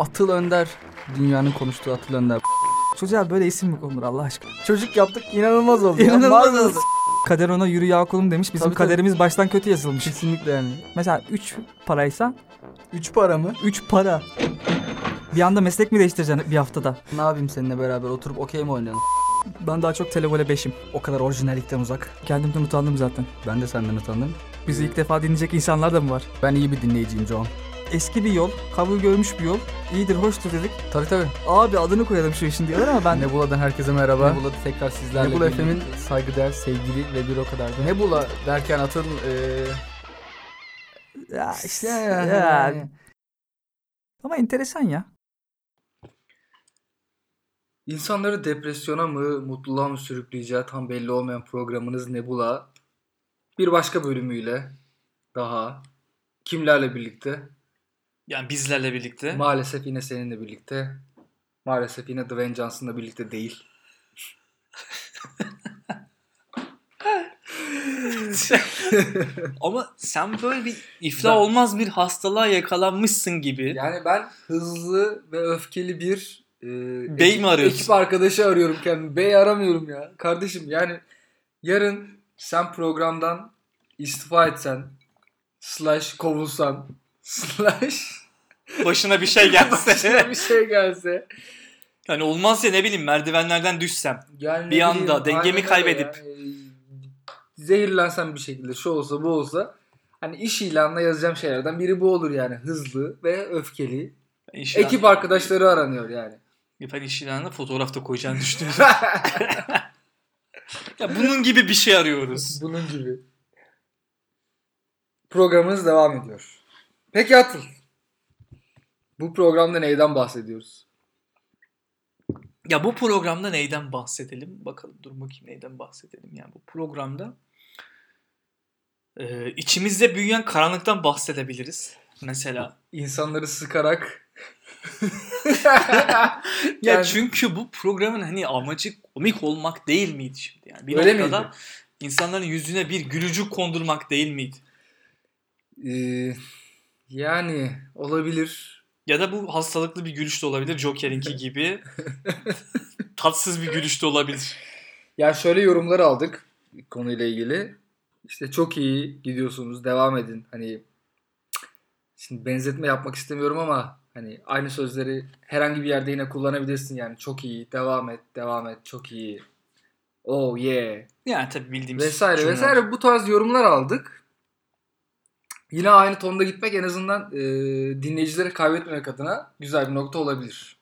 Atıl Önder. Dünyanın konuştuğu Atıl Önder. Çocuğa böyle isim mi konulur Allah aşkına? Çocuk yaptık inanılmaz oldu. İnanılmaz oldu. Kader ona yürü ya kulum demiş. Bizim Tabii, tabii. kaderimiz baştan kötü yazılmış. Kesinlikle yani. Mesela 3 paraysa Üç para mı? 3 para. Bir anda meslek mi değiştireceksin bir haftada? Ne yapayım seninle beraber oturup okey mi oynayalım? Ben daha çok televole 5'im. O kadar orijinallikten uzak. Kendimden utandım zaten. Ben de senden utandım. Bizi ilk defa dinleyecek insanlar da mı var? Ben iyi bir dinleyiciyim John. Eski bir yol, kabul görmüş bir yol. İyidir, hoştur dedik. Tabii tabii. Abi adını koyalım şu işin diyorlar ama ben... Nebula'dan herkese merhaba. Nebula'da tekrar sizlerle Nebula. FM'in saygıdeğer sevgili ve bir o kadar da. Nebula derken atın eee Ya işte ya, ya. Ama enteresan ya. İnsanları depresyona mı, mutluluğa mı sürükleyeceği tam belli olmayan programınız Nebula bir başka bölümüyle daha kimlerle birlikte? Yani bizlerle birlikte. Maalesef yine seninle birlikte. Maalesef yine Dwayne Johnson'la birlikte değil. Ama sen böyle bir iflah olmaz bir hastalığa yakalanmışsın gibi. Yani ben hızlı ve öfkeli bir e, Bey ekip, mi arıyorsun? ekip arkadaşı arıyorum kendimi. Bey aramıyorum ya. Kardeşim yani yarın sen programdan istifa etsen slash kovulsan slash Başına bir şey gelse. başına bir şey gelse yani olmaz ya ne bileyim merdivenlerden düşsem. yani Bir anda bileyim, dengemi kaybedip. ya. E, zehirlensem bir şekilde şu olsa bu olsa hani iş ilanına yazacağım şeylerden biri bu olur yani hızlı ve öfkeli. İş ilanı- Ekip arkadaşları aranıyor yani. Ben iş ilanına fotoğraf da koyacağını düşünüyorum. ya bunun gibi bir şey arıyoruz. Bunun gibi. Programımız devam ediyor. Peki Atıl. Bu programda neyden bahsediyoruz? Ya bu programda neyden bahsedelim? Bakalım dur bakayım neyden bahsedelim. Yani bu programda e, içimizde büyüyen karanlıktan bahsedebiliriz. Mesela. İnsanları sıkarak Ya Yani- çünkü bu programın hani amacı komik olmak değil miydi şimdi? Yani bir Öyle noktada miydi? insanların yüzüne bir gülücük kondurmak değil miydi? Ee, yani olabilir. Ya da bu hastalıklı bir gülüş de olabilir. Joker'inki gibi. Tatsız bir gülüş de olabilir. Ya şöyle yorumlar aldık konuyla ilgili. İşte çok iyi gidiyorsunuz, devam edin. Hani şimdi benzetme yapmak istemiyorum ama hani aynı sözleri herhangi bir yerde yine kullanabilirsin yani. Çok iyi, devam et, devam et, çok iyi. Oh yeah. Yani tabii bildiğimiz Vesaire cümleler. vesaire bu tarz yorumlar aldık. Yine aynı tonda gitmek en azından e, dinleyicileri kaybetmemek adına güzel bir nokta olabilir.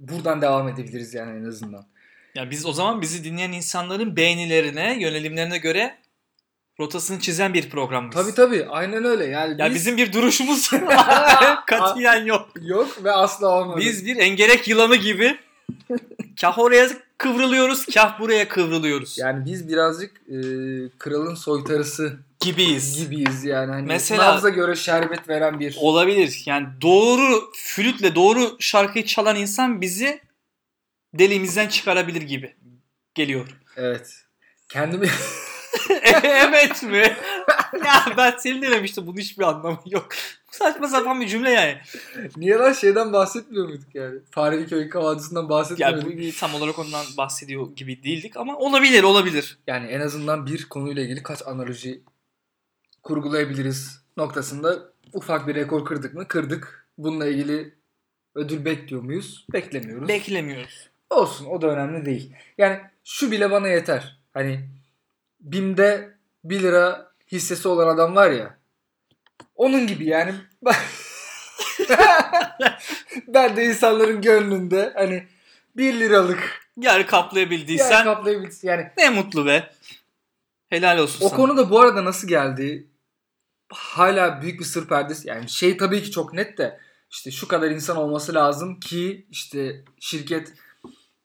Buradan devam edebiliriz yani en azından. Ya biz o zaman bizi dinleyen insanların beğenilerine, yönelimlerine göre rotasını çizen bir programız. Tabii tabii aynen öyle. Yani Ya biz- bizim bir duruşumuz katiyen yok. Yok ve asla olmadı. Biz bir engerek yılanı gibi kah oraya kıvrılıyoruz, kah buraya kıvrılıyoruz Yani biz birazcık e, kralın soytarısı gibiyiz. gibiyiz yani. Hani Mesela- nabza göre şerbet veren bir. Olabilir. Yani doğru flütle doğru şarkıyı çalan insan bizi deliğimizden çıkarabilir gibi geliyor. Evet. Kendimi evet mi? ya ben seni dememiştim. Bunun hiçbir anlamı yok. Saçma sapan bir cümle yani. niye lan şeyden bahsetmiyor muyduk yani? Fareli köy kahvaltısından bahsetmiyor Ya muyduk? bu tam olarak ondan bahsediyor gibi değildik ama olabilir olabilir. Yani en azından bir konuyla ilgili kaç analoji kurgulayabiliriz noktasında ufak bir rekor kırdık mı? Kırdık. Bununla ilgili ödül bekliyor muyuz? Beklemiyoruz. Beklemiyoruz. Olsun o da önemli değil. Yani şu bile bana yeter. Hani BİM'de 1 lira hissesi olan adam var ya. Onun gibi yani. ben de insanların gönlünde hani 1 liralık Yer kaplayabildiysen yer kaplayabilsin. Yani ne mutlu be. Helal olsun o sana. konu da bu arada nasıl geldi? Hala büyük bir sır perdesi. Yani şey tabii ki çok net de işte şu kadar insan olması lazım ki işte şirket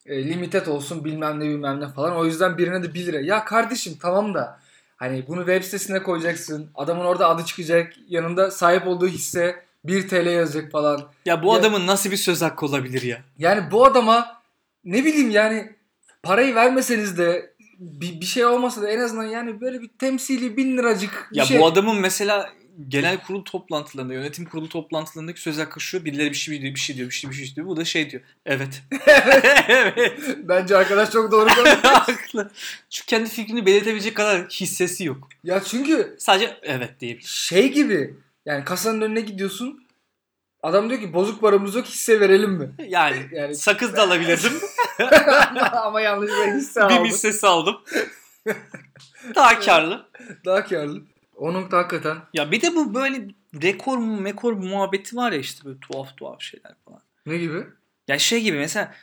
e, limited olsun bilmem ne bilmem ne falan. O yüzden birine de 1 lira. Ya kardeşim tamam da hani bunu web sitesine koyacaksın. Adamın orada adı çıkacak. Yanında sahip olduğu hisse 1 TL yazacak falan. Ya bu Ya- adamın nasıl bir söz hakkı olabilir ya? Yani bu adama ne bileyim yani parayı vermeseniz de bir, bir şey olmasa da en azından yani böyle bir temsili bin liracık bir Ya şey. bu adamın mesela genel kurul toplantılarında, yönetim kurulu toplantılarındaki söz hakkı şu. Birileri bir şey diyor, bir şey diyor, bir şey, bir şey diyor. Bu da şey diyor. Evet. evet. Bence arkadaş çok doğru. Haklı. Çünkü kendi fikrini belirtebilecek kadar hissesi yok. ya çünkü Sadece evet diyebilir. şey gibi yani kasanın önüne gidiyorsun. Adam diyor ki bozuk paramız yok hisse verelim mi? Yani, Yani- sakız da alabilirdim. Ama yanlışlıkla hisse bir aldım. hissesi aldım. Daha karlı. Daha karlı. O nokta hakikaten. Ya bir de bu böyle rekor mu mekor muhabbeti var ya işte böyle tuhaf tuhaf şeyler falan. Ne gibi? Ya şey gibi mesela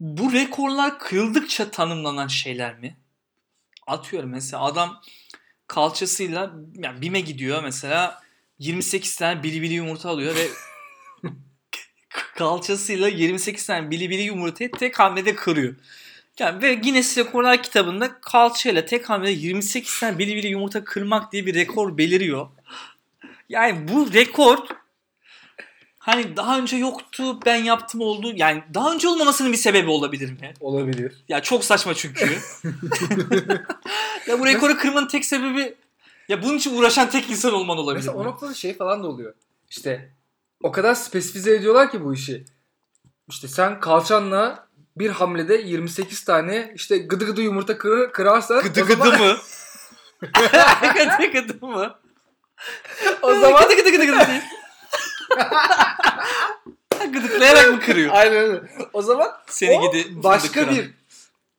bu rekorlar kırıldıkça tanımlanan şeyler mi? Atıyorum mesela adam kalçasıyla yani BİM'e gidiyor mesela 28 tane bilibili yumurta alıyor ve kalçasıyla 28 tane bilibili yumurtayı tek hamlede kırıyor. Yani ve Guinness Rekorlar kitabında kalçayla tek hamlede 28 tane bilibili yumurta kırmak diye bir rekor beliriyor. Yani bu rekor hani daha önce yoktu ben yaptım oldu. Yani daha önce olmamasının bir sebebi olabilir mi? Olabilir. Ya çok saçma çünkü. ya bu rekoru kırmanın tek sebebi ya bunun için uğraşan tek insan olman olabilir. Mesela o noktada şey falan da oluyor. İşte o kadar spesifize ediyorlar ki bu işi. İşte sen kalçanla bir hamlede 28 tane işte gıdı gıdı yumurta kırar, kırarsan Gıdı o gıdı mı? gıdı gıdı mı? o zaman gıdı gıdı gıdı gıdı. Gıdıklayarak mı kırıyor? aynen öyle. O zaman Seni o gidi başka bir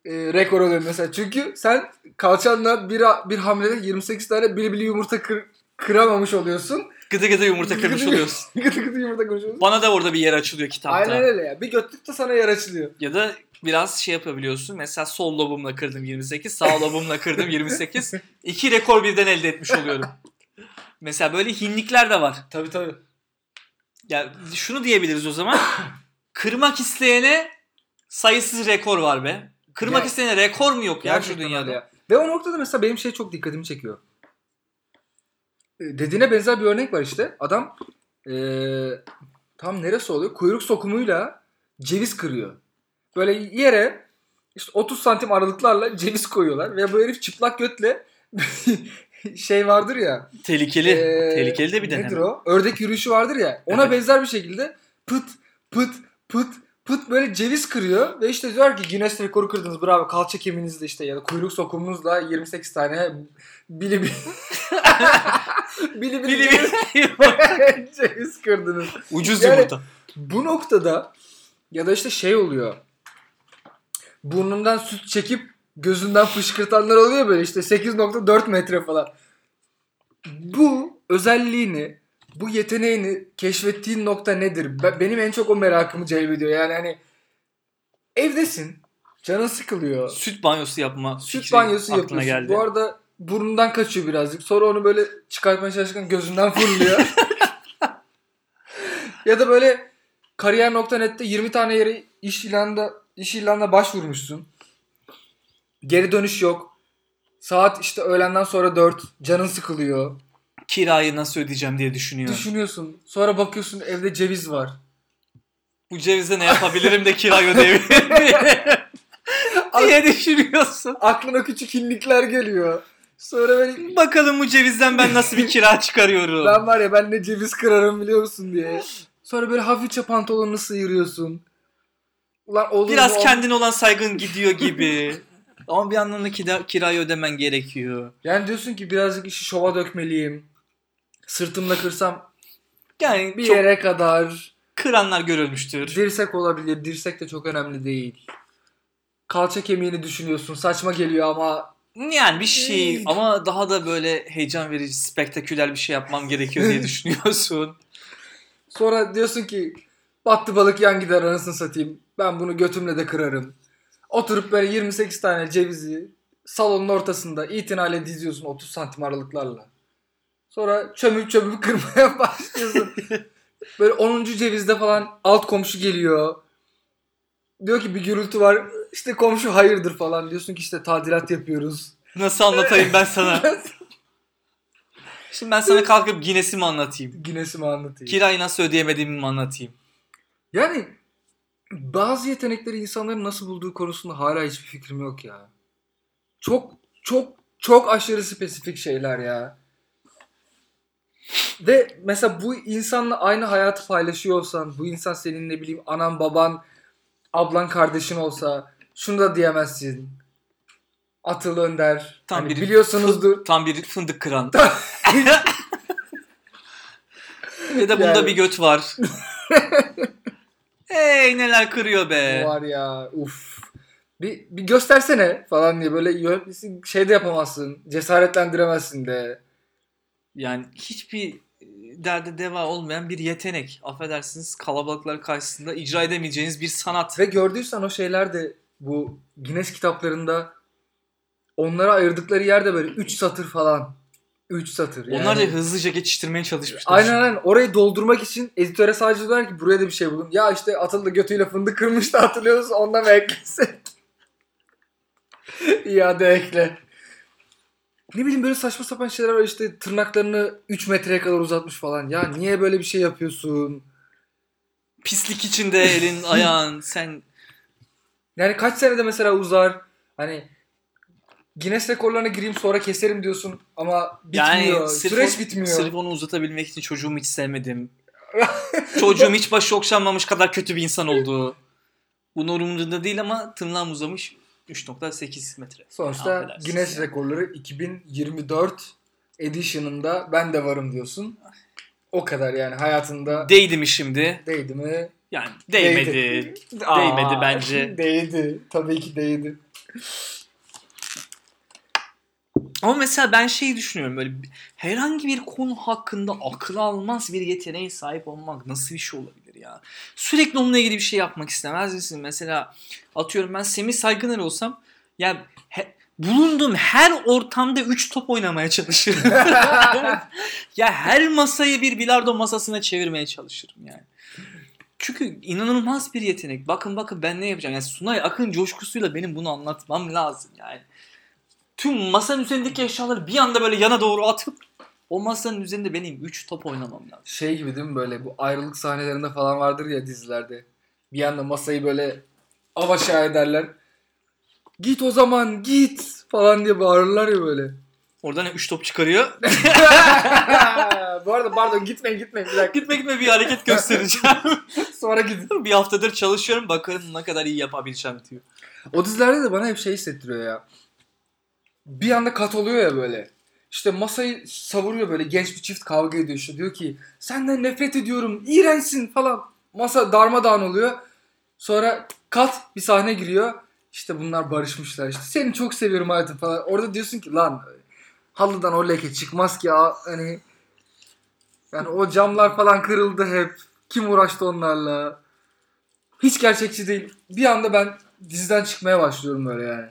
e, rekor oluyor mesela. Çünkü sen kalçanla bir, bir hamlede 28 tane bili bili yumurta kır, kıramamış oluyorsun. Gıdı gıdı yumurta kırmış Gıdı- oluyorsun. gıdı gıdı yumurta kırmış oluyorsun. Bana da orada bir yer açılıyor kitapta. Aynen öyle ya. Bir götlükte sana yer açılıyor. Ya da biraz şey yapabiliyorsun. Mesela sol lobumla kırdım 28, sağ lobumla kırdım 28. İki rekor birden elde etmiş oluyorum. Mesela böyle hinlikler de var. Tabii tabii. Ya şunu diyebiliriz o zaman. Kırmak isteyene sayısız rekor var be. Kırmak Ya- isteyene rekor mu yok ya şu dünyada? ya. Ve o noktada mesela benim şey çok dikkatimi çekiyor. E, Dediğine benzer bir örnek var işte. Adam e, tam neresi oluyor? Kuyruk sokumuyla ceviz kırıyor. Böyle yere işte 30 santim aralıklarla ceviz koyuyorlar. Ve bu herif çıplak götle şey vardır ya. Tehlikeli. e, Tehlikeli de bir deneme. Nedir o? Ördek yürüyüşü vardır ya. Ona Evet. benzer bir şekilde pıt pıt pıt pıt böyle ceviz kırıyor ve işte diyor ki Guinness rekoru kırdınız bravo kalça kemiğinizle işte ya da kuyruk sokumunuzla 28 tane bili bili bili bili, Bili ceviz, bili. ceviz kırdınız. Ucuz Yani- yumurta. Bu noktada ya da işte şey oluyor. Burnundan süt çekip gözünden fışkırtanlar oluyor böyle işte 8.4 metre falan. Bu özelliğini, bu yeteneğini keşfettiğin nokta nedir? Be- Benim en çok o merakımı celbediyor. Yani hani evdesin, canın sıkılıyor. Süt banyosu yapma Süt banyosu yapıyorsun. geldi. Bu arada burnundan kaçıyor birazcık. Sonra onu böyle çıkartmaya çalışırken gözünden fırlıyor. ya da böyle kariyer.net'te 20 tane yere iş ilanında iş ilanına başvurmuşsun. Geri dönüş yok. Saat işte öğlenden sonra 4. Canın sıkılıyor. Kirayı nasıl ödeyeceğim diye düşünüyor. Düşünüyorsun. Sonra bakıyorsun evde ceviz var. Bu cevizle ne yapabilirim de kirayı ödeyebilirim diye düşünüyorsun. Aklına küçük hinlikler geliyor. Sonra böyle Bakalım bu cevizden ben nasıl bir kira çıkarıyorum. Ben var ya ben ne ceviz kırarım biliyor musun diye. Sonra böyle hafifçe pantolonunu sıyırıyorsun. Ulan olur Biraz mu? kendine olan saygın gidiyor gibi. Ama bir yandan da kira- kirayı ödemen gerekiyor. Yani diyorsun ki birazcık işi şova dökmeliyim. Sırtımla kırsam Yani bir çok yere kadar. kıranlar görülmüştür. Dirsek olabilir. Dirsek de çok önemli değil. Kalça kemiğini düşünüyorsun. Saçma geliyor ama Yani bir şey ama daha da böyle heyecan verici, spektaküler bir şey yapmam gerekiyor diye düşünüyorsun. sonra diyorsun ki battı balık yan gider anasını satayım. Ben bunu götümle de kırarım. Oturup böyle 28 tane cevizi salonun ortasında itinayla diziyorsun 30 santim aralıklarla. Sonra çömük çömük kırmaya başlıyorsun. Böyle 10. cevizde falan alt komşu geliyor. Diyor ki bir gürültü var. İşte komşu hayırdır falan. Diyorsun ki işte tadilat yapıyoruz. Nasıl anlatayım ben sana? Şimdi ben sana kalkıp Guinness'i mi anlatayım? Guinness'imi anlatayım. Kirayı nasıl ödeyemediğimi mi anlatayım? Yani bazı yetenekleri insanların nasıl bulduğu konusunda hala hiçbir fikrim yok ya. Çok çok çok aşırı spesifik şeyler ya. Ve mesela bu insanla aynı hayatı paylaşıyor olsan, bu insan senin ne bileyim anan, baban, ablan, kardeşin olsa şunu da diyemezsin. Atıl Önder. Tam Hani bir biliyorsunuzdur. Tam bir fındık kıran. Ve de bunda Yani- bir göt var. hey neler kırıyor be. Var ya uf. Bir, bir göstersene falan diye böyle şey de yapamazsın. Cesaretlendiremezsin de. Yani hiçbir e, derde deva olmayan bir yetenek. Affedersiniz kalabalıklar karşısında icra edemeyeceğiniz bir sanat. Ve gördüysen o şeyler de bu Guinness kitaplarında onlara ayırdıkları yerde böyle 3 satır falan. 3 satır. Yani. Onlar da hızlıca geçiştirmeye çalışmışlar. Aynen aynen. Orayı doldurmak için editöre sadece diyorlar ki buraya da bir şey bulun. Ya işte Atıl da götüyle fındık kırmıştı hatırlıyorsunuz ondan mı eklesek? İade ekle. Ne bileyim böyle saçma sapan şeyler var işte tırnaklarını 3 metreye kadar uzatmış falan. Ya niye böyle bir şey yapıyorsun? Pislik içinde elin ayağın sen Yani kaç senede mesela uzar? Hani Guinness rekorlarına gireyim sonra keserim diyorsun ama bitmiyor. yani Süreç o- bitmiyor. sırf onu uzatabilmek için çocuğumu hiç sevmedim. Çocuğum hiç başı okşanmamış kadar kötü bir insan oldu. Bunun umurumda değil ama tırnağım uzamış 3.8 metre. Sonuçta Affedersiniz Guinness ya. rekorları 2024 edition'ında ben de varım diyorsun. O kadar yani hayatında Değdi mi şimdi? değdi mi? Yani değmedi. Aa, Değmedi bence. Değdi. Tabii ki değdi. Ama mesela ben şeyi düşünüyorum böyle herhangi bir konu hakkında akıl almaz bir yeteneğe sahip olmak nasıl bir şey olabilir ya? Sürekli onunla ilgili bir şey yapmak istemez misin? Mesela atıyorum ben Semih Saygıner olsam ya he- bulunduğum her ortamda 3 top oynamaya çalışırım. ya her masayı bir bilardo masasına çevirmeye çalışırım yani. Çünkü inanılmaz bir yetenek. Bakın bakın ben ne yapacağım. Yani Sunay Akın coşkusuyla benim bunu anlatmam lazım yani tüm masanın üzerindeki eşyaları bir anda böyle yana doğru atıp o masanın üzerinde benim 3 top oynamam lazım. Şey gibi değil mi böyle bu ayrılık sahnelerinde falan vardır ya dizilerde. Bir anda masayı böyle av aşağı ederler. Git o zaman git falan diye bağırırlar ya böyle. Oradan 3 top çıkarıyor. Bu arada pardon gitmeyin gitmeyin bir dakika. gitme gitme bir hareket göstereceğim. Sonra gidin. bir haftadır çalışıyorum bakalım ne kadar iyi yapabileceğim diyor. O dizilerde de bana hep şey hissettiriyor ya. Bir anda kat oluyor ya böyle. İşte masayı savuruyor böyle genç bir çift kavga ediyor işte. Diyor ki senden nefret ediyorum iğrençsin falan. Masa darmadağın oluyor. Sonra kat bir sahne giriyor. İşte bunlar barışmışlar işte. Seni çok seviyorum hayatım falan. Orada diyorsun ki lan halıdan o leke çıkmaz ki ya. Hani yani o camlar falan kırıldı hep. Kim uğraştı onlarla? Hiç gerçekçi değil. Bir anda ben diziden çıkmaya başlıyorum böyle yani.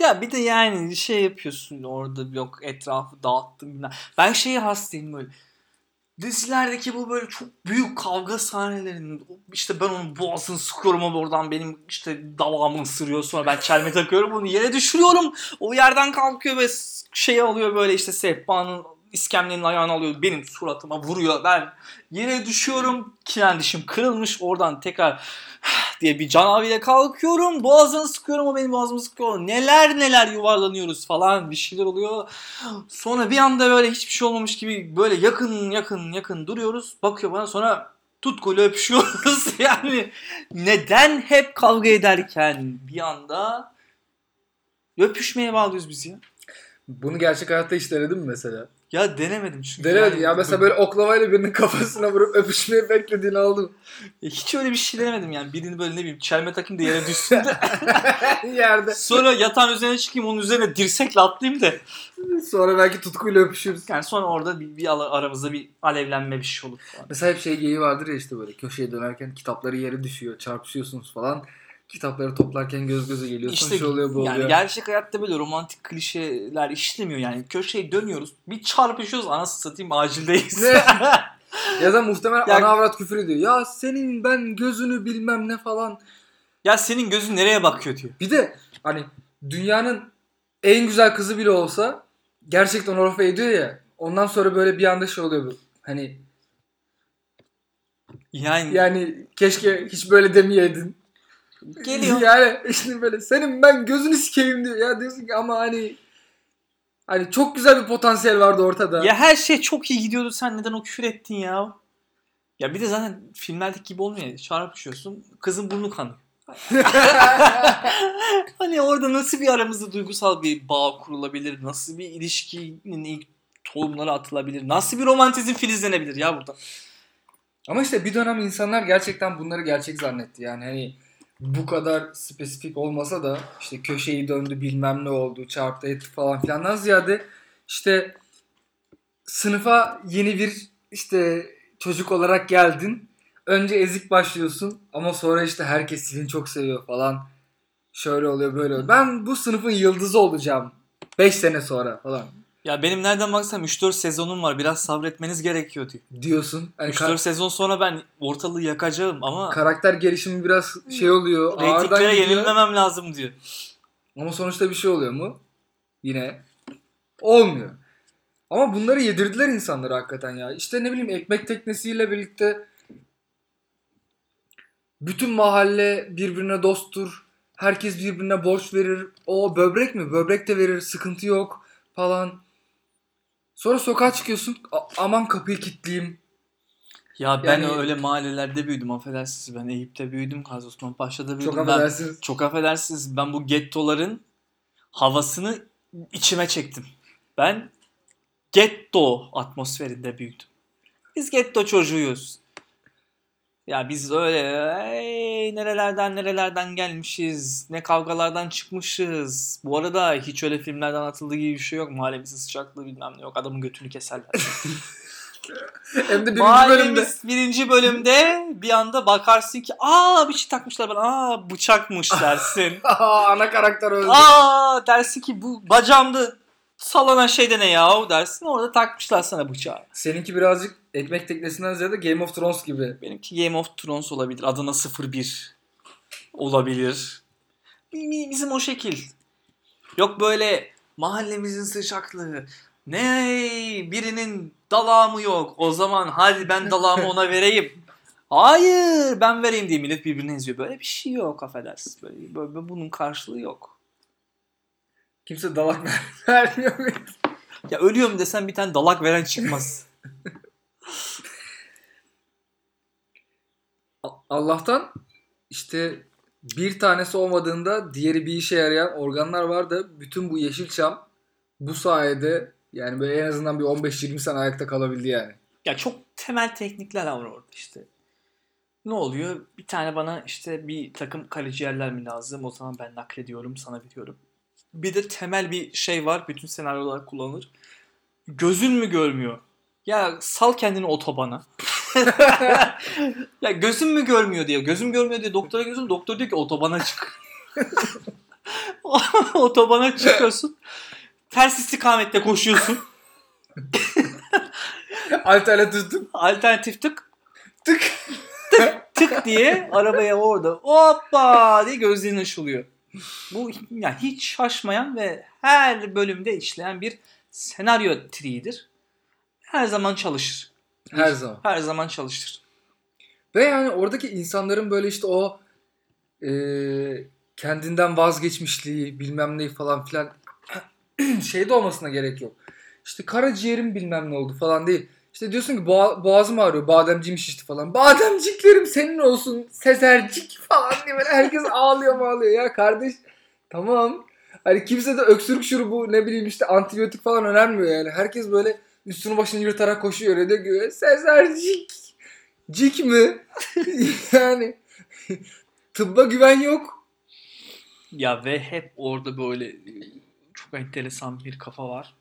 Ya bir de yani şey yapıyorsun orada yok etrafı dağıttım. Ben şeyi hastayım böyle. Dizilerdeki bu böyle çok büyük kavga sahnelerinin işte ben onun boğazını sıkıyorum o oradan benim işte dalağımı ısırıyor sonra ben çelme takıyorum onu yere düşürüyorum o yerden kalkıyor ve şey alıyor böyle işte sehpanın iskemlenin ayağını alıyor benim suratıma vuruyor ben yere düşüyorum kiren dişim kırılmış oradan tekrar diye bir canaviyle kalkıyorum. Boğazını sıkıyorum o benim boğazımı sıkıyor. Neler neler yuvarlanıyoruz falan bir şeyler oluyor. Sonra bir anda böyle hiçbir şey olmamış gibi böyle yakın yakın yakın duruyoruz. Bakıyor bana sonra tutkuyla öpüşüyoruz. yani neden hep kavga ederken bir anda öpüşmeye bağlıyoruz biz ya? Bunu gerçek hayatta hiç denedin mi mesela? Ya denemedim çünkü. Denemedim yani- ya mesela böyle oklavayla birinin kafasına vurup öpüşmeyi beklediğini aldım. Hiç öyle bir şey denemedim yani. Birini böyle ne bileyim çelme takayım da yere düşsün de. Yerde. Sonra yatağın üzerine çıkayım onun üzerine dirsekle atlayayım da. Sonra belki tutkuyla öpüşürüz. Yani sonra orada bir, bir aramızda bir alevlenme bir şey olur falan. Mesela hep şey geyiği vardır ya işte böyle köşeye dönerken kitapları yere düşüyor, çarpışıyorsunuz falan. Kitapları toplarken göz göze geliyorsun. İşte şey oluyor bu yani oluyor. gerçek hayatta böyle romantik klişeler işlemiyor yani. Köşeye dönüyoruz. Bir çarpışıyoruz anasını satayım acildeyiz. ya da muhtemelen Ya- ana avrat küfür ediyor. Ya senin ben gözünü bilmem ne falan. ya senin gözün nereye bakıyor diyor. Bir de hani dünyanın en güzel kızı bile olsa gerçekten lafı ediyor ya. Ondan sonra böyle bir anda şey oluyor bu. Hani Yani, yani keşke hiç böyle demeyeydin. Geliyor. Yani işte böyle senin ben gözünü sikeyim diyor. Ya diyorsun ki ama hani Hani çok güzel bir potansiyel vardı ortada. Ya her şey çok iyi gidiyordu sen neden o küfür ettin ya? Ya bir de zaten filmlerdeki gibi olmuyor. Çarpışıyorsun kızın burnu kanıyor. hani orada nasıl bir aramızda duygusal bir bağ kurulabilir? Nasıl bir ilişkinin ilk tohumları atılabilir? Nasıl bir romantizm filizlenebilir ya burada? Ama işte bir dönem insanlar gerçekten bunları gerçek zannetti. Yani hani bu kadar spesifik olmasa da işte köşeyi döndü bilmem ne oldu çarptı etti falan filandan ziyade işte sınıfa yeni bir işte çocuk olarak geldin. Önce ezik başlıyorsun ama sonra işte herkes seni çok seviyor falan. Şöyle oluyor böyle oluyor. Ben bu sınıfın yıldızı olacağım. 5 sene sonra falan Ya benim nereden baksam 3-4 sezonum var. Biraz sabretmeniz gerekiyor diyor. diyorsun. Hani 3-4 ka- sezon sonra ben ortalığı yakacağım ama karakter gelişimi biraz şey oluyor. ağırdan reytinglere gidiyor. yenilmemem lazım diyor. Ama sonuçta bir şey oluyor mu? Yine olmuyor. Ama bunları yedirdiler insanlara hakikaten ya. İşte ne bileyim ekmek teknesiyle birlikte bütün mahalle birbirine dosttur. Herkes birbirine borç verir. O böbrek mi? Böbrek de verir. Sıkıntı yok falan. Sonra sokağa çıkıyorsun. A- aman kapıyı kilitleyeyim. Ya ben Yani- öyle mahallelerde büyüdüm affedersiniz. Ben Eyüp'te büyüdüm. Gazi Osman Paşa'da büyüdüm. Çok Ben- affedersiniz. çok affedersiniz. Ben bu gettoların havasını içime çektim. Ben getto atmosferinde büyüdüm. Biz getto çocuğuyuz. Ya biz öyle "Ey, nerelerden nerelerden gelmişiz, ne kavgalardan çıkmışız. Bu arada hiç öyle filmlerden anlatıldığı gibi bir şey yok. Mahallemizin sıcaklığı bilmem ne yok. Adamın götünü keserler. Hem de birinci Mahallemiz bölümde. birinci bölümde bir anda bakarsın ki aa bir şey takmışlar bana. Aa bıçakmış dersin. Aa, ana karakter öldü. aa dersin ki bu bacağımda sallanan şey de ne ya dersin. Orada takmışlar sana bıçağı. Seninki birazcık ekmek teknesinden ziyade Game of Thrones gibi. Benimki Game of Thrones olabilir. Adana 01 olabilir. Bi- Bizim o şekil. Yok böyle mahallemizin sıcaklığı. Ne birinin dalağımı yok. O zaman hadi ben dalağımı ona vereyim. Hayır ben vereyim diye millet birbirine eziyor. Böyle bir şey yok affedersiniz. Böyle, böyle bunun karşılığı yok. Kimse dalak ver- vermiyor. Ya ölüyorum desem bir tane dalak veren çıkmaz. Allah'tan işte bir tanesi olmadığında diğeri bir işe yarayan organlar var da bütün bu Yeşilçam bu sayede yani böyle en azından bir 15-20 sene ayakta kalabildi yani. Ya çok temel teknikler var orada işte. Ne oluyor? Bir tane bana işte bir takım karaciğerler mi lazım? O zaman ben naklediyorum, sana veriyorum. Bir de temel bir şey var. Bütün senaryolar kullanılır. Gözün mü görmüyor? Ya sal kendini otobana. ya gözün mü görmüyor diyor. Gözüm görmüyor diye doktora gidiyorsun. Doktor diyor ki otobana çık. otobana çıkıyorsun. Ters istikamette koşuyorsun. Alternatif tıp. Alternatif tık tık. tık diye arabaya orada hoppa diye gözlerin ışılıyor. Bu yani hiç şaşmayan ve her bölümde işleyen bir senaryo triğidir. Her zaman çalışır. Her zaman. Her zaman çalışır. Ve yani oradaki insanların böyle işte o e, kendinden vazgeçmişliği bilmem neyi falan filan şeyde olmasına gerek yok. İşte karaciğerim bilmem ne oldu falan değil. İşte diyorsun ki boğa, boğazım ağrıyor bademciğim şişti falan. Bademciklerim senin olsun sezercik falan diye böyle herkes ağlıyor ağlıyor ya kardeş. Tamam. Hani kimse de öksürük şurubu ne bileyim işte antibiyotik falan önermiyor yani. Herkes böyle üstünü başını yırtarak koşuyor. Öyle diyor ki sezercik. Cik mi? yani tıbba güven yok. Ya ve hep orada böyle çok enteresan bir kafa var.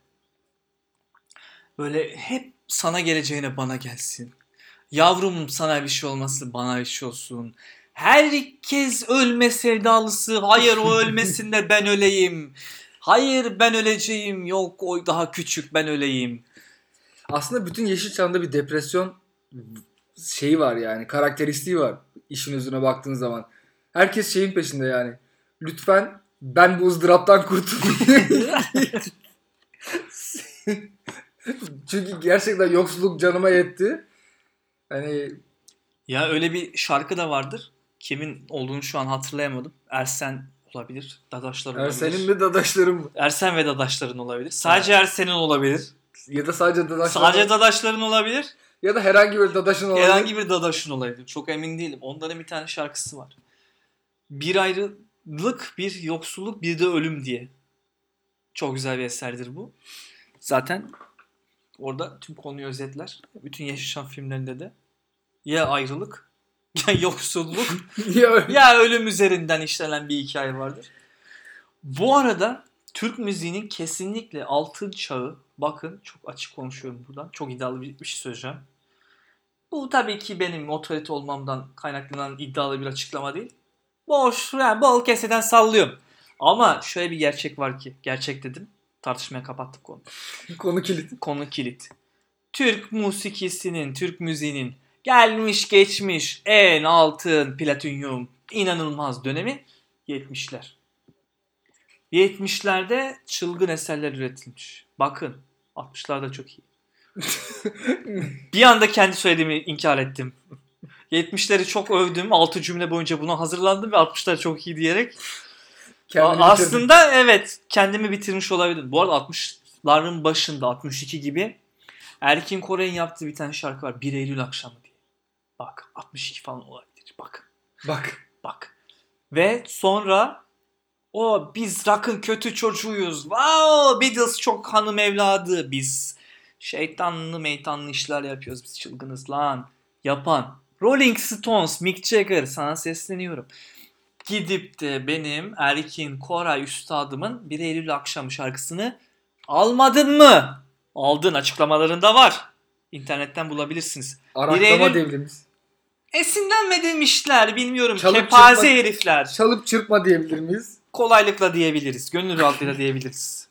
Böyle hep sana geleceğine bana gelsin. Yavrum sana bir şey olmasın bana bir şey olsun. Herkes ölme sevdalısı. Hayır o ölmesin de ben öleyim. Hayır ben öleceğim. Yok o daha küçük ben öleyim. Aslında bütün Yeşilçam'da bir depresyon şeyi var yani karakteristiği var işin özüne baktığın zaman. Herkes şeyin peşinde yani. Lütfen ben bu ızdıraptan kurtulayım. Çünkü gerçekten yoksulluk canıma yetti. Hani Ya öyle bir şarkı da vardır. Kimin olduğunu şu an hatırlayamadım. Ersen olabilir. Dadaşlar olabilir. Ersen'in mi dadaşlarım mı? Ersen ve dadaşların olabilir. Sadece Ersen'in olabilir. Ya da sadece dadaşlarım. Sadece dadaşların olabilir. Ya da herhangi bir dadaşın olabilir. Herhangi bir dadaşın olabilir. Çok emin değilim. Onların bir tane şarkısı var. Bir ayrılık, bir yoksulluk, bir de ölüm diye. Çok güzel bir eserdir bu. Zaten orada tüm konuyu özetler. Bütün Yeşilçam filmlerinde de ya ayrılık, ya yoksulluk, ya öyle. ya ölüm üzerinden işlenen bir hikaye vardır. Bu arada Türk müziğinin kesinlikle altın çağı, bakın çok açık konuşuyorum buradan, çok iddialı bir, bir şey söyleyeceğim. Bu tabii ki benim otorite olmamdan kaynaklanan iddialı bir açıklama değil. Boş, yani bol keseden sallıyorum. Ama şöyle bir gerçek var ki, gerçek dedim, tartışmaya kapattık konu. Konu kilit. Konu kilit. Türk musikisinin, Türk müziğinin gelmiş geçmiş en altın platinyum inanılmaz dönemi 70'ler. 70'lerde çılgın eserler üretilmiş. Bakın 60'larda çok iyi. Bir anda kendi söylediğimi inkar ettim. 70'leri çok övdüm. 6 cümle boyunca buna hazırlandım ve 60'lar çok iyi diyerek. Kendini A- bitirdim. aslında evet kendimi bitirmiş olabilirim. Bu arada 60'ların başında 62 gibi Erkin Koray'ın yaptığı bir tane şarkı var. 1 Eylül akşamı diye. Bak 62 falan olabilir. Bak Bak. bak. Ve sonra o biz rock'ın kötü çocuğuyuz. Wow Beatles çok hanım evladı. Biz şeytanlı meytanlı işler yapıyoruz. Biz çılgınız lan. Yapan. Rolling Stones, Mick Jagger sana sesleniyorum. Gidip de benim Erkin Koray üstadımın 1 Eylül akşamı şarkısını almadın mı? Aldın açıklamalarında var. İnternetten bulabilirsiniz. Araklama Eylül- diyebiliriz. Esinlenme demişler bilmiyorum. Çalıp Kepaze çırpma- herifler. Çalıp çırpma diyebilir miyiz? Kolaylıkla diyebiliriz. Gönül rahatlığıyla diyebiliriz.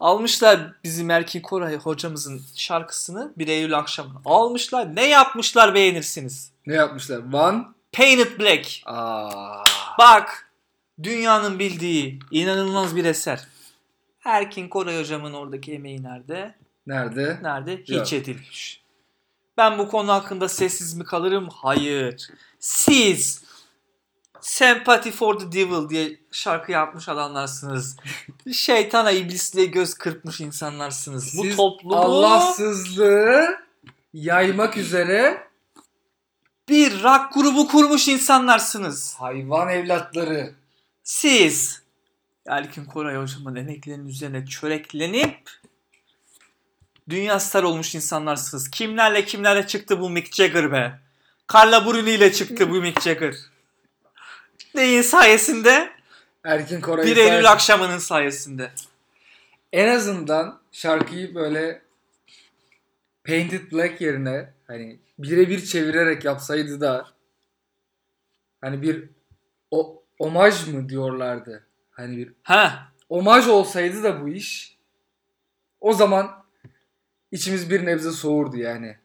Almışlar bizim Erkin Koray hocamızın şarkısını 1 Eylül akşamı. Almışlar. Ne yapmışlar beğenirsiniz. Ne yapmışlar? One. Painted Black. Aa. Bak. Dünyanın bildiği inanılmaz bir eser. Erkin Koray hocamın oradaki emeği nerede? Nerede? Nerede? Hiç Yok. edilmiş. Ben bu konu hakkında sessiz mi kalırım? Hayır. Siz Sympathy for the Devil diye şarkı yapmış adamlarsınız. Şeytana iblisliğe göz kırpmış insanlarsınız. Bu Siz toplumu Allahsızlığı yaymak üzere bir rock grubu kurmuş insanlarsınız. hayvan evlatları. Siz Erkin Koray hocamın emeklerinin üzerine çöreklenip dünya star olmuş insanlarsınız. Kimlerle kimlerle çıktı bu Mick Jagger be? Carla Bruni ile çıktı bu Mick Jagger. Neyin sayesinde? Erkin Koray 1 Eylül akşamının sayesinde. en azından şarkıyı böyle Painted Black yerine hani birebir çevirerek yapsaydı da hani bir o omaj mı diyorlardı. Hani bir Ha, omaj olsaydı da bu iş o zaman içimiz bir nebze soğurdu yani.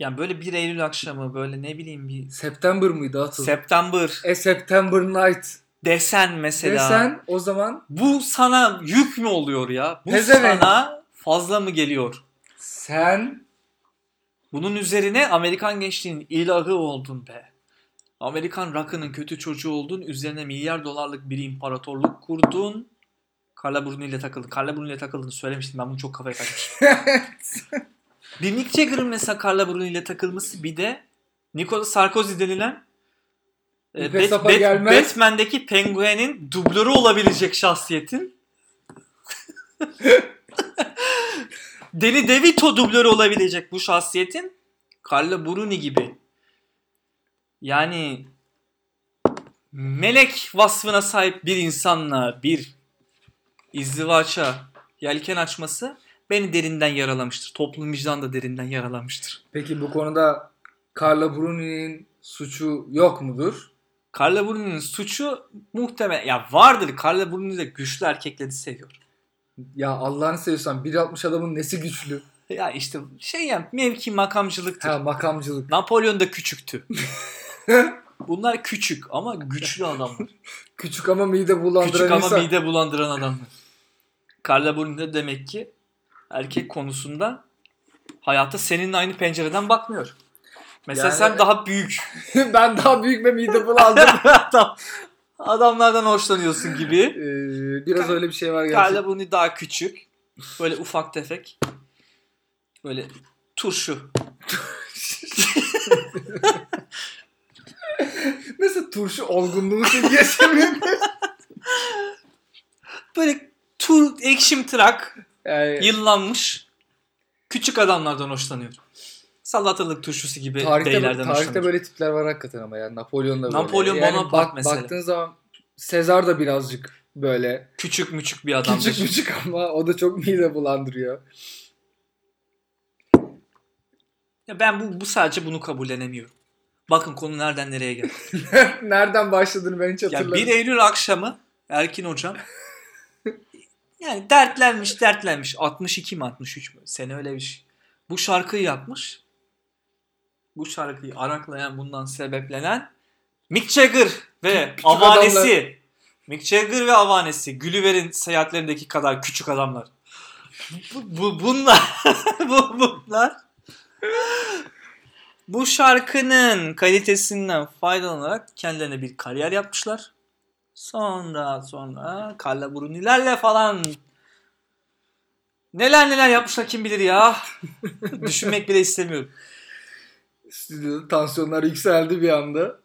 Yani böyle 1 Eylül akşamı böyle ne bileyim bir September mıydı Atıl? September A September Night desen mesela. desen o zaman Bu sana yük mü oluyor ya? Bu Pezevenk. sana fazla mı geliyor? sen Bunun üzerine Amerikan gençliğinin ilahı oldun be. Amerikan rock'ının kötü çocuğu oldun. Üzerine milyar dolarlık bir imparatorluk kurdun. Carla Bruni ile takıldın. Carla Bruni ile takıldığını söylemiştim. Ben bunu çok kafaya takmıştım. bir Mick Jagger'ın mesela Carla Bruni ile takılması bir de Nicolas Sarkozy denilen e, Bat- Bat- gelmez. Batman'deki penguenin dublörü olabilecek şahsiyetin Danny DeVito dublörü olabilecek bu şahsiyetin Carla Bruni gibi yani melek vasfına sahip bir insanla bir izdivaça yelken açması beni derinden yaralamıştır. Toplum vicdan da derinden yaralamıştır. peki bu konuda Carla Bruni'nin suçu yok mudur? Carla Bruni'nin suçu muhtemel ya vardır. Carla Bruni de güçlü erkekleri seviyor. Ya Allah'ını seviyorsan 1.60 adamın nesi güçlü? Ya işte şey ya mevki makamcılıktır. Ha makamcılık. Napolyon da küçüktü. Bunlar küçük ama güçlü adamlar. Küçük ama mide bulandıran küçük ama insan. mide bulandıran adamlar. Carla Bruni de demek ki erkek konusunda hayata seninle aynı pencereden bakmıyor. Mesela Yani- sen daha büyük. ben daha büyük ve mide bulandım. Adam Adamlardan hoşlanıyorsun gibi. Ee, biraz öyle bir şey var gerçekten. Carla Bruni daha küçük. Böyle ufak tefek. Böyle turşu. Mesela turşu olgunluğu seviyesi? Böyle tur ekşim tırak. Yani, Yıllanmış. Küçük adamlardan hoşlanıyor. Salatalık turşusu gibi tarihte, beylerden tarihte hoşlanıyor. böyle tipler var hakikaten ama yani Napolyon da böyle. Napolyon yani Bonaparte mesela. Baktığın zaman Sezar da birazcık böyle Küçük müçük bir adamdır. küçük küçük ama o da çok mide bulandırıyor. Ya ben bu, bu sadece bunu kabullenemiyorum. Bakın konu nereden nereye geldi. Nereden başladığını ben hiç Ya hatırlamıyorum. 1 Eylül akşamı Erkin hocam yani dertlenmiş dertlenmiş 62 mi 63 mü sene öyle bir şey. Bu şarkıyı yapmış. Bu şarkıyı araklayan bundan sebeplenen Mick Jagger ve Küçük avanesi. adamlar. Mick Jagger ve avanesi. Gülüver'in seyahatlerindeki kadar küçük adamlar. Bu, bu bunlar bu bunlar bu şarkının kalitesinden faydalanarak kendilerine bir kariyer yapmışlar. Sonra sonra Carla Bruni'lerle falan neler neler yapmışlar kim bilir ya. Düşünmek bile istemiyorum. Stüdyoda tansiyonlar yükseldi bir anda.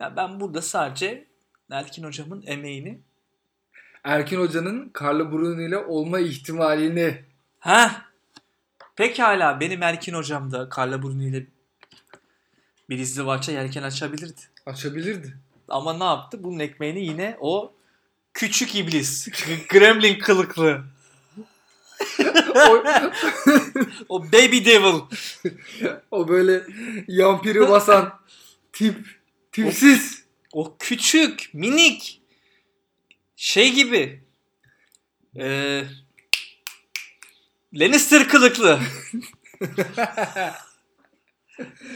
Ya ben burada sadece Erkin hocamın emeğini Erkin Hoca'nın Carla Bruni ile olma ihtimalini Ha. Pekala benim Erkin hocam da Carla Bruni ile bir izdivaça yelken açabilirdi. açabilirdi. Ama ne yaptı? Bunun ekmeğini yine o küçük iblis, gremlin kılıklı, o, o baby devil. o böyle yampiri basan tip, tipsiz. O küçük, minik şey gibi. Ee, Lannister kılıklı.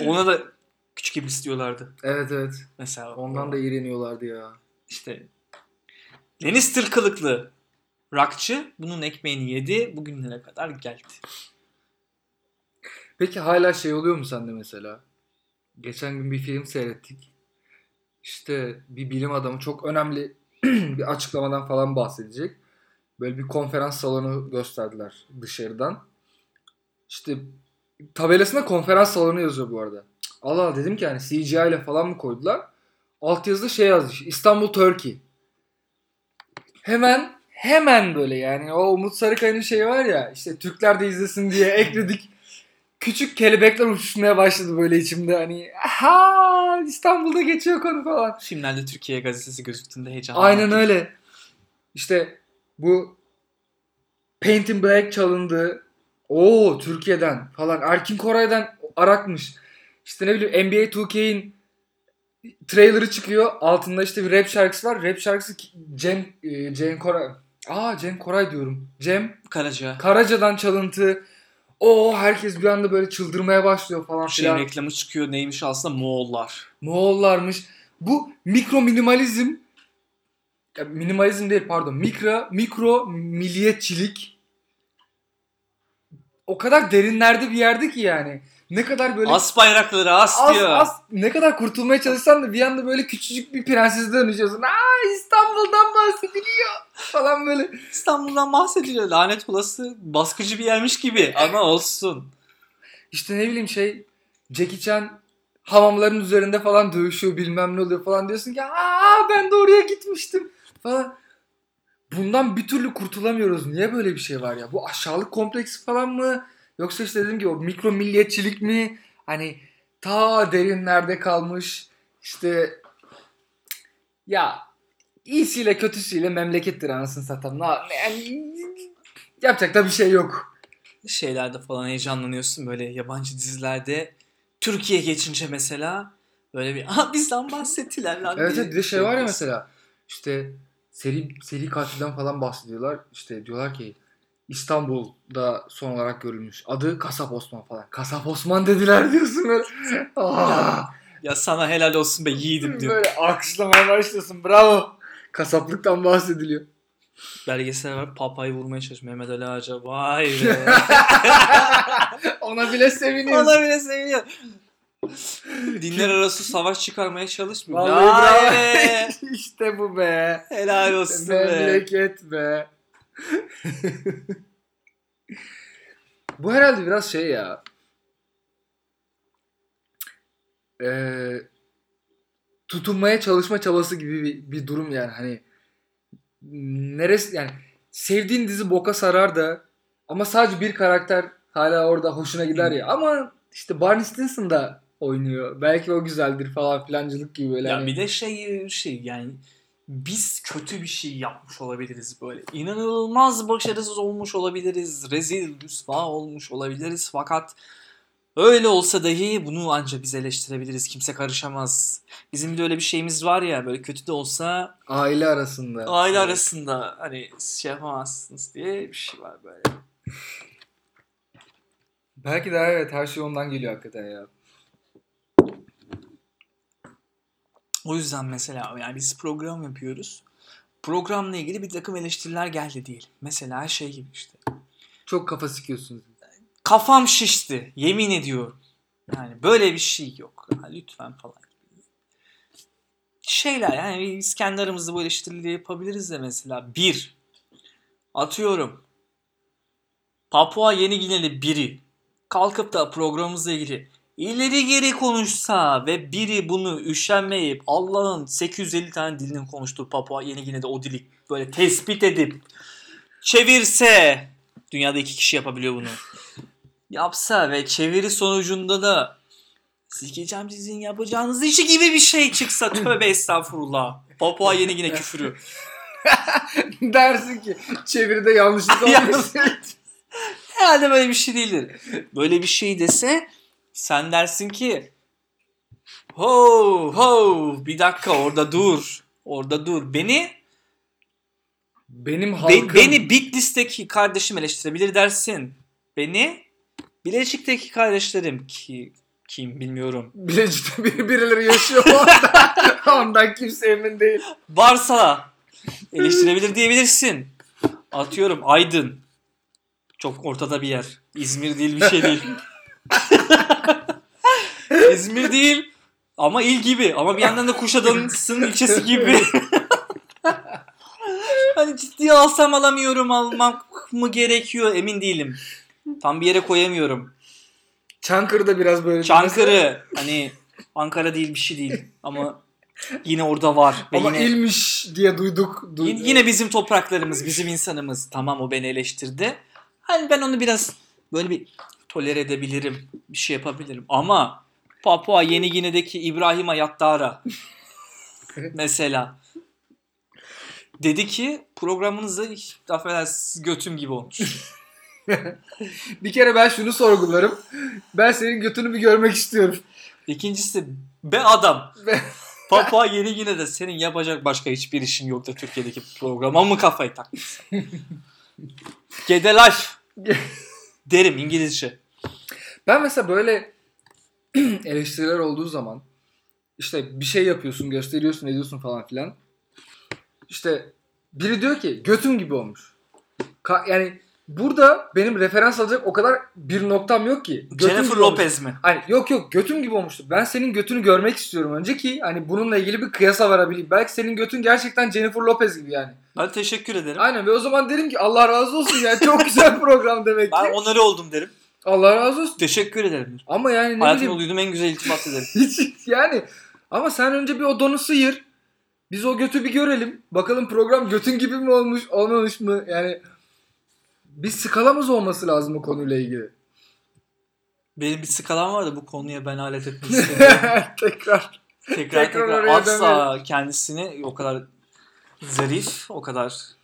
Ona da küçük iblis diyorlardı. Evet evet. Mesela Ondan da iğreniyorlardı ya. işte Lannister kılıklı rakçı bunun ekmeğini yedi. Bugünlere kadar geldi. Peki hala şey oluyor mu sende mesela? Geçen gün bir film seyrettik. İşte bir bilim adamı çok önemli bir açıklamadan falan bahsedecek. Böyle bir konferans salonu gösterdiler dışarıdan. İşte tabelasında konferans salonu yazıyor bu arada. Allah dedim ki yani CGI ile falan mı koydular? Altyazıda şey yazmış. İstanbul Turkey. Hemen hemen böyle yani o Umut Sarıkaya'nın şeyi var ya işte Türkler de izlesin diye ekledik küçük kelebekler uçuşmaya başladı böyle içimde hani ha İstanbul'da geçiyor konu falan. Filmlerde Türkiye gazetesi gözüktüğünde heyecan. Aynen öyle. İşte bu Paint in Black çalındı. Oo Türkiye'den falan. Erkin Koray'dan arakmış. İşte ne bileyim NBA 2K'in trailer'ı çıkıyor. Altında işte bir rap şarkısı var. Rap şarkısı Cem e, Cem Koray. Aa Cem Koray diyorum. Cem Karaca. Karaca'dan çalıntı. O herkes bir anda böyle çıldırmaya başlıyor falan Şey filan. reklamı çıkıyor neymiş aslında Moğollar. Moğollarmış. Bu mikro minimalizm ya minimalizm değil pardon. Mikro mikro milliyetçilik o kadar derinlerde bir yerde ki yani. Ne kadar böyle As bayrakları as, az, diyor. az ne kadar kurtulmaya çalışsan da bir anda böyle küçücük bir prensese dönüşüyorsun. Aa İstanbul'dan bahsediliyor falan böyle. İstanbul'dan bahsediliyor. Lanet olası baskıcı bir yermiş gibi ama olsun. İşte ne bileyim şey Jackie Chan hamamların üzerinde falan dövüşüyor bilmem ne oluyor falan diyorsun ki aa ben de oraya gitmiştim falan. Bundan bir türlü kurtulamıyoruz. Niye böyle bir şey var ya? Bu aşağılık kompleksi falan mı? Yoksa işte dediğim gibi o mikro milliyetçilik mi? Hani ta derinlerde kalmış işte ya iyisiyle kötüsüyle memlekettir anasını satalım. Na- Yani, yapacak da bir şey yok. Şeylerde falan heyecanlanıyorsun böyle yabancı dizilerde. Türkiye geçince mesela böyle bir aha bizden bahsettiler lan Evet evet bir de şey var ya mesela işte seri seri katilden falan bahsediyorlar. İşte diyorlar ki İstanbul'da son olarak görülmüş. Adı Kasap Osman falan. Kasap Osman dediler diyorsun böyle. Aa, Ya sana helal olsun be yiğidim diyor. böyle alkışlamaya başlıyorsun. Bravo. Kasaplıktan bahsediliyor. Belgesel var papayı vurmaya çalışıyor Mehmet Ali Ağaca. Vay be. Ona bile seviniyorsun. Ona bile seviniyor. Dinler arası savaş çıkarmaya çalışmıyor. Vallahi Ya bravo. işte bu be. Helal olsun be. Memleket be. bu herhalde biraz şey ya. Ee, tutunmaya çalışma çabası gibi bir, bir durum yani hani neresi yani sevdiğin dizi boka sarar da ama sadece bir karakter hala orada hoşuna gider ya ama işte Barney Stinson da oynuyor. Belki o güzeldir falan filancılık gibi böyle. Ya hani. bir de şey şey yani biz kötü bir şey yapmış olabiliriz böyle. İnanılmaz başarısız olmuş olabiliriz. Rezil, rüsva olmuş olabiliriz. Fakat öyle olsa dahi bunu ancak biz eleştirebiliriz. Kimse karışamaz. Bizim de öyle bir şeyimiz var ya böyle kötü de olsa aile arasında. aile arasında hani şey yapamazsınız diye bir şey var böyle. Belki de evet her şey ondan geliyor hakikaten ya. O yüzden mesela yani biz program yapıyoruz. Programla ilgili bir takım eleştiriler geldi diyelim. Mesela şey gibi işte. Çok kafa sikiyorsunuz. Kafam şişti. Yemin ediyorum. Yani böyle bir şey yok. Ya lütfen falan. Şeyler yani biz kendi aramızda bu eleştirileri yapabiliriz de mesela. Bir. Atıyorum. Papua Yeni Gineli biri kalkıp da programımızla ilgili ileri geri konuşsa ve biri bunu üşenmeyip Allah'ın 850 tane dilinin konuştuğu Papua Yeni Gine'de o dili böyle tespit edip çevirse dünyada iki kişi yapabiliyor bunu. Yapsa ve çeviri sonucunda da sikeceğim sizin yapacağınız işi gibi bir şey çıksa tövbe estağfurullah. Papua Yeni Gine küfürü. Dersin ki çeviride yanlışlık olmuş. Herhalde böyle bir şey değildir. Böyle bir şey dese sen dersin ki ho ho bir dakika orada dur. Orada dur. Beni Benim be- halkım. beni Bitlis'teki kardeşim eleştirebilir dersin. Beni Bilecik'teki kardeşlerim ki kim bilmiyorum. Bilecik'te biri, birileri yaşıyor orada. Ondan kimse emin değil. Varsa eleştirebilir diyebilirsin. Atıyorum Aydın. Çok ortada bir yer. İzmir değil bir şey değil. İzmir değil ama il gibi. Ama bir yandan da Kuşadası'nın ilçesi gibi. hani ciddiye alsam alamıyorum almak mı gerekiyor emin değilim. Tam bir yere koyamıyorum. Çankırı'da biraz böyle. Çankırı hani Ankara değil bir şey değil ama yine orada var. Ve Ama yine... ilmiş diye duyduk. Du- Yine, yine bizim topraklarımız, bizim insanımız. Tamam o beni eleştirdi. Hani ben onu biraz böyle bir tolere edebilirim. Bir şey yapabilirim. Ama Papua Yeni Gine'deki İbrahim Ayattara mesela dedi ki programınızda affedersiniz götüm gibi olmuş. Bir kere ben şunu sorgularım. Ben senin götünü bir görmek istiyorum. İkincisi be adam. Be- Papua Yeni Gine'de senin yapacak başka hiçbir işin yok da Türkiye'deki programa mı kafayı takmışsın? Life derim İngilizce. Ben mesela böyle eleştiriler olduğu zaman işte bir şey yapıyorsun, gösteriyorsun, ediyorsun falan filan. İşte biri diyor ki götüm gibi olmuş. Ka- yani burada benim referans alacak o kadar bir noktam yok ki. Götüm Jennifer. Lopez mi? Hani yok yok götüm gibi olmuştu. Ben senin götünü görmek istiyorum önce ki hani bununla ilgili bir kıyasa varabileyim. Belki senin götün gerçekten Jennifer Lopez gibi yani. Ben teşekkür ederim. Aynen ve o zaman derim ki Allah razı olsun yani çok güzel program demek ki. Ben onarı oldum derim. Allah razı olsun. Teşekkür ederim. Ama yani ne Hayatımda bileyim duyduğum en güzel iltifat ederim. hiç yani ama sen önce bir o donu sıyır. Biz o götü bir görelim. Bakalım program götün gibi mi olmuş olmamış mı? Yani bir skalamız olması lazım o konuyla ilgili. Benim bir skalam var da bu konuya ben alet etmek istemiyorum. Tekrar. tekrar Tekrar tekrar asla kendisini o kadar zarif, o kadar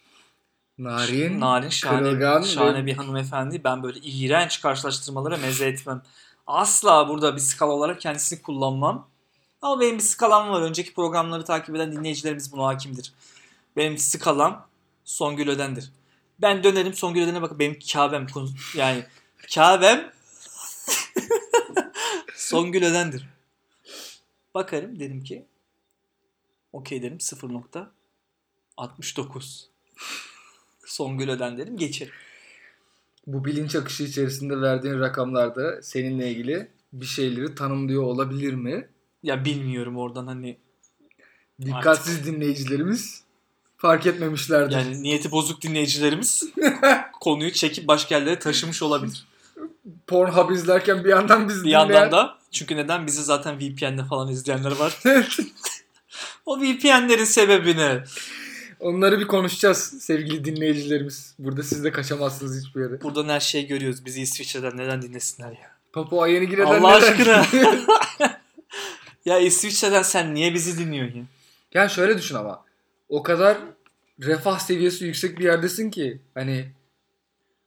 Narin. narin, şahane, kırılgan şahane ve- bir hanımefendi. Ben böyle iğrenç karşılaştırmalara meze etmem. Asla burada bir skala olarak kendisini kullanmam. Ama benim bir skalam var. Önceki programları takip eden dinleyicilerimiz buna hakimdir. Benim skalam Songül Öden'dir. Ben dönerim Songül Öden'e bakıp benim Kabe'm yani Kabe'm Songül Öden'dir. Bakarım dedim ki okey derim 0.69 Songül Öden derim geçerim. Bu bilinç akışı içerisinde verdiğin rakamlarda seninle ilgili bir şeyleri tanımlıyor olabilir mi? Ya bilmiyorum oradan hani Dikkatsiz dinleyicilerimiz fark etmemişlerdir. yani niyeti bozuk dinleyicilerimiz konuyu çekip başka yerlere taşımış olabilir. Pornhub izlerken bir yandan biz Bir yandan da çünkü neden bizi zaten VPN'de falan izleyenler var. o VPN'lerin sebebini. Onları bir konuşacağız sevgili dinleyicilerimiz. Burada siz de kaçamazsınız hiçbir yere. Buradan her şeyi görüyoruz. Bizi İsviçre'den neden dinlesinler ya? Papua Yeni Gine'den Allah neden- aşkına. ya İsviçre'den sen niye bizi dinliyorsun ya? Yani şöyle düşün ama. O kadar refah seviyesi yüksek bir yerdesin ki hani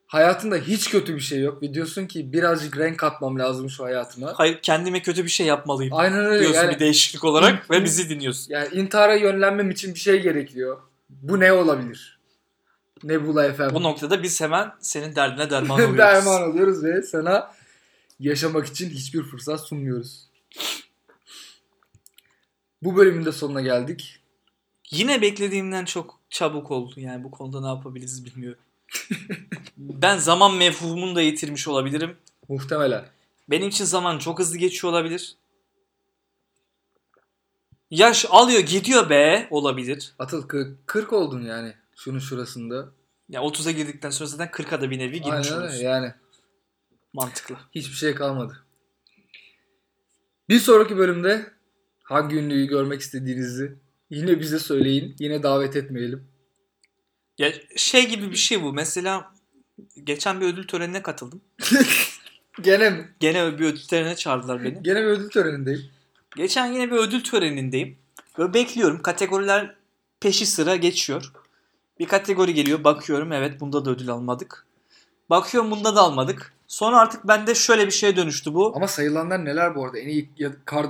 hayatında hiç kötü bir şey yok ve diyorsun ki birazcık renk katmam lazım şu hayatıma. Hayır kendime kötü bir şey yapmalıyım. Aynen öyle. diyorsun Yani, bir değişiklik olarak ve bizi dinliyorsun. yani intihara yönlenmem için bir şey gerekiyor. Bu ne olabilir? Nebula efendim. O noktada biz hemen senin derdine derman oluyoruz. Derman oluyoruz ve sana yaşamak için hiçbir fırsat sunmuyoruz. Bu bölümün de sonuna geldik. Yine beklediğimden çok çabuk oldu. Yani bu konuda ne yapabiliriz bilmiyorum. ben zaman mefhumunu da yitirmiş olabilirim. Muhtemelen. Benim için zaman çok hızlı geçiyor olabilir. Yaş alıyor gidiyor be olabilir. Atıl kı- 40 oldun yani şunun şurasında. Ya 30'a girdikten sonra zaten 40'a da bir nevi girmiş Aynen öyle oluyorsun. yani. Mantıklı. Hiçbir şey kalmadı. Bir sonraki bölümde hangi ünlüyü görmek istediğinizi yine bize söyleyin. Yine davet etmeyelim. Ya şey gibi bir şey bu. Mesela geçen bir ödül törenine katıldım. Gene mi? Gene bir ödül törenine çağırdılar beni. Gene bir ödül törenindeyim. Geçen yine bir ödül törenindeyim. Böyle bekliyorum. Kategoriler peşi sıra geçiyor. Bir kategori geliyor. Bakıyorum evet bunda da ödül almadık. Bakıyorum bunda da almadık. Sonra artık bende şöyle bir şeye dönüştü bu. Ama sayılanlar neler bu arada? En iyi ya, kar,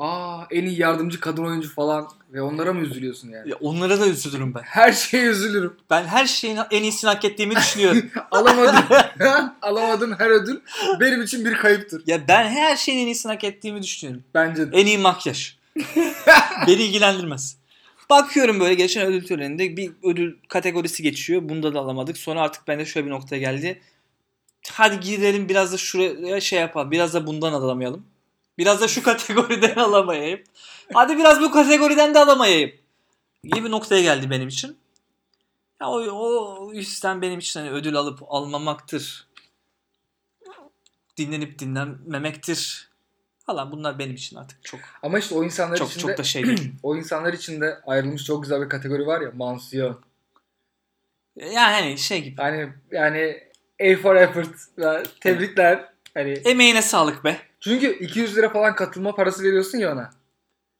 Aa, en iyi yardımcı kadın oyuncu falan ve onlara mı üzülüyorsun yani? Ya onlara da üzülürüm ben. Her şeye üzülürüm. Ben her şeyin en iyisini hak ettiğimi düşünüyorum. Alamadın. Alamadın her ödül benim için bir kayıptır. ya ben her şeyin en iyisini hak ettiğimi düşünüyorum. Bence de. En iyi makyaj. Beni ilgilendirmez. Bakıyorum böyle geçen ödül töreninde bir ödül kategorisi geçiyor. Bunda da alamadık. Sonra artık bende şöyle bir noktaya geldi. Hadi gidelim biraz da şuraya şey yapalım. Biraz da bundan alamayalım. Biraz da şu kategoriden alamayayım. Hadi biraz bu kategoriden de alamayayım. Gibi noktaya geldi benim için. Ya o, o yüzden benim için hani ödül alıp almamaktır. Dinlenip dinlenmemektir. Falan bunlar benim için artık çok Ama işte o insanlar çok için çok da şey değil. o insanlar için de ayrılmış çok güzel bir kategori var ya mansiyon. Yani hani şey gibi. Hani yani A for effort. Tebrikler. Hani Emeğine sağlık be. Çünkü 200 lira falan katılma parası veriyorsun ya ona.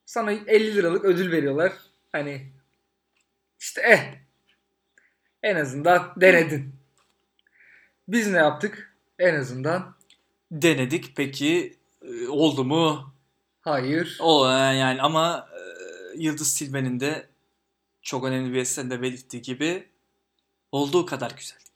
Sana 50 liralık ödül veriyorlar. Hani işte eh. En azından denedin. Biz ne yaptık? En azından Denedik peki e, oldu mu? hayır. O e, yani ama e, Yıldız Tilbe'nin de çok önemli bir eserinde belirttiği gibi olduğu kadar güzeldik.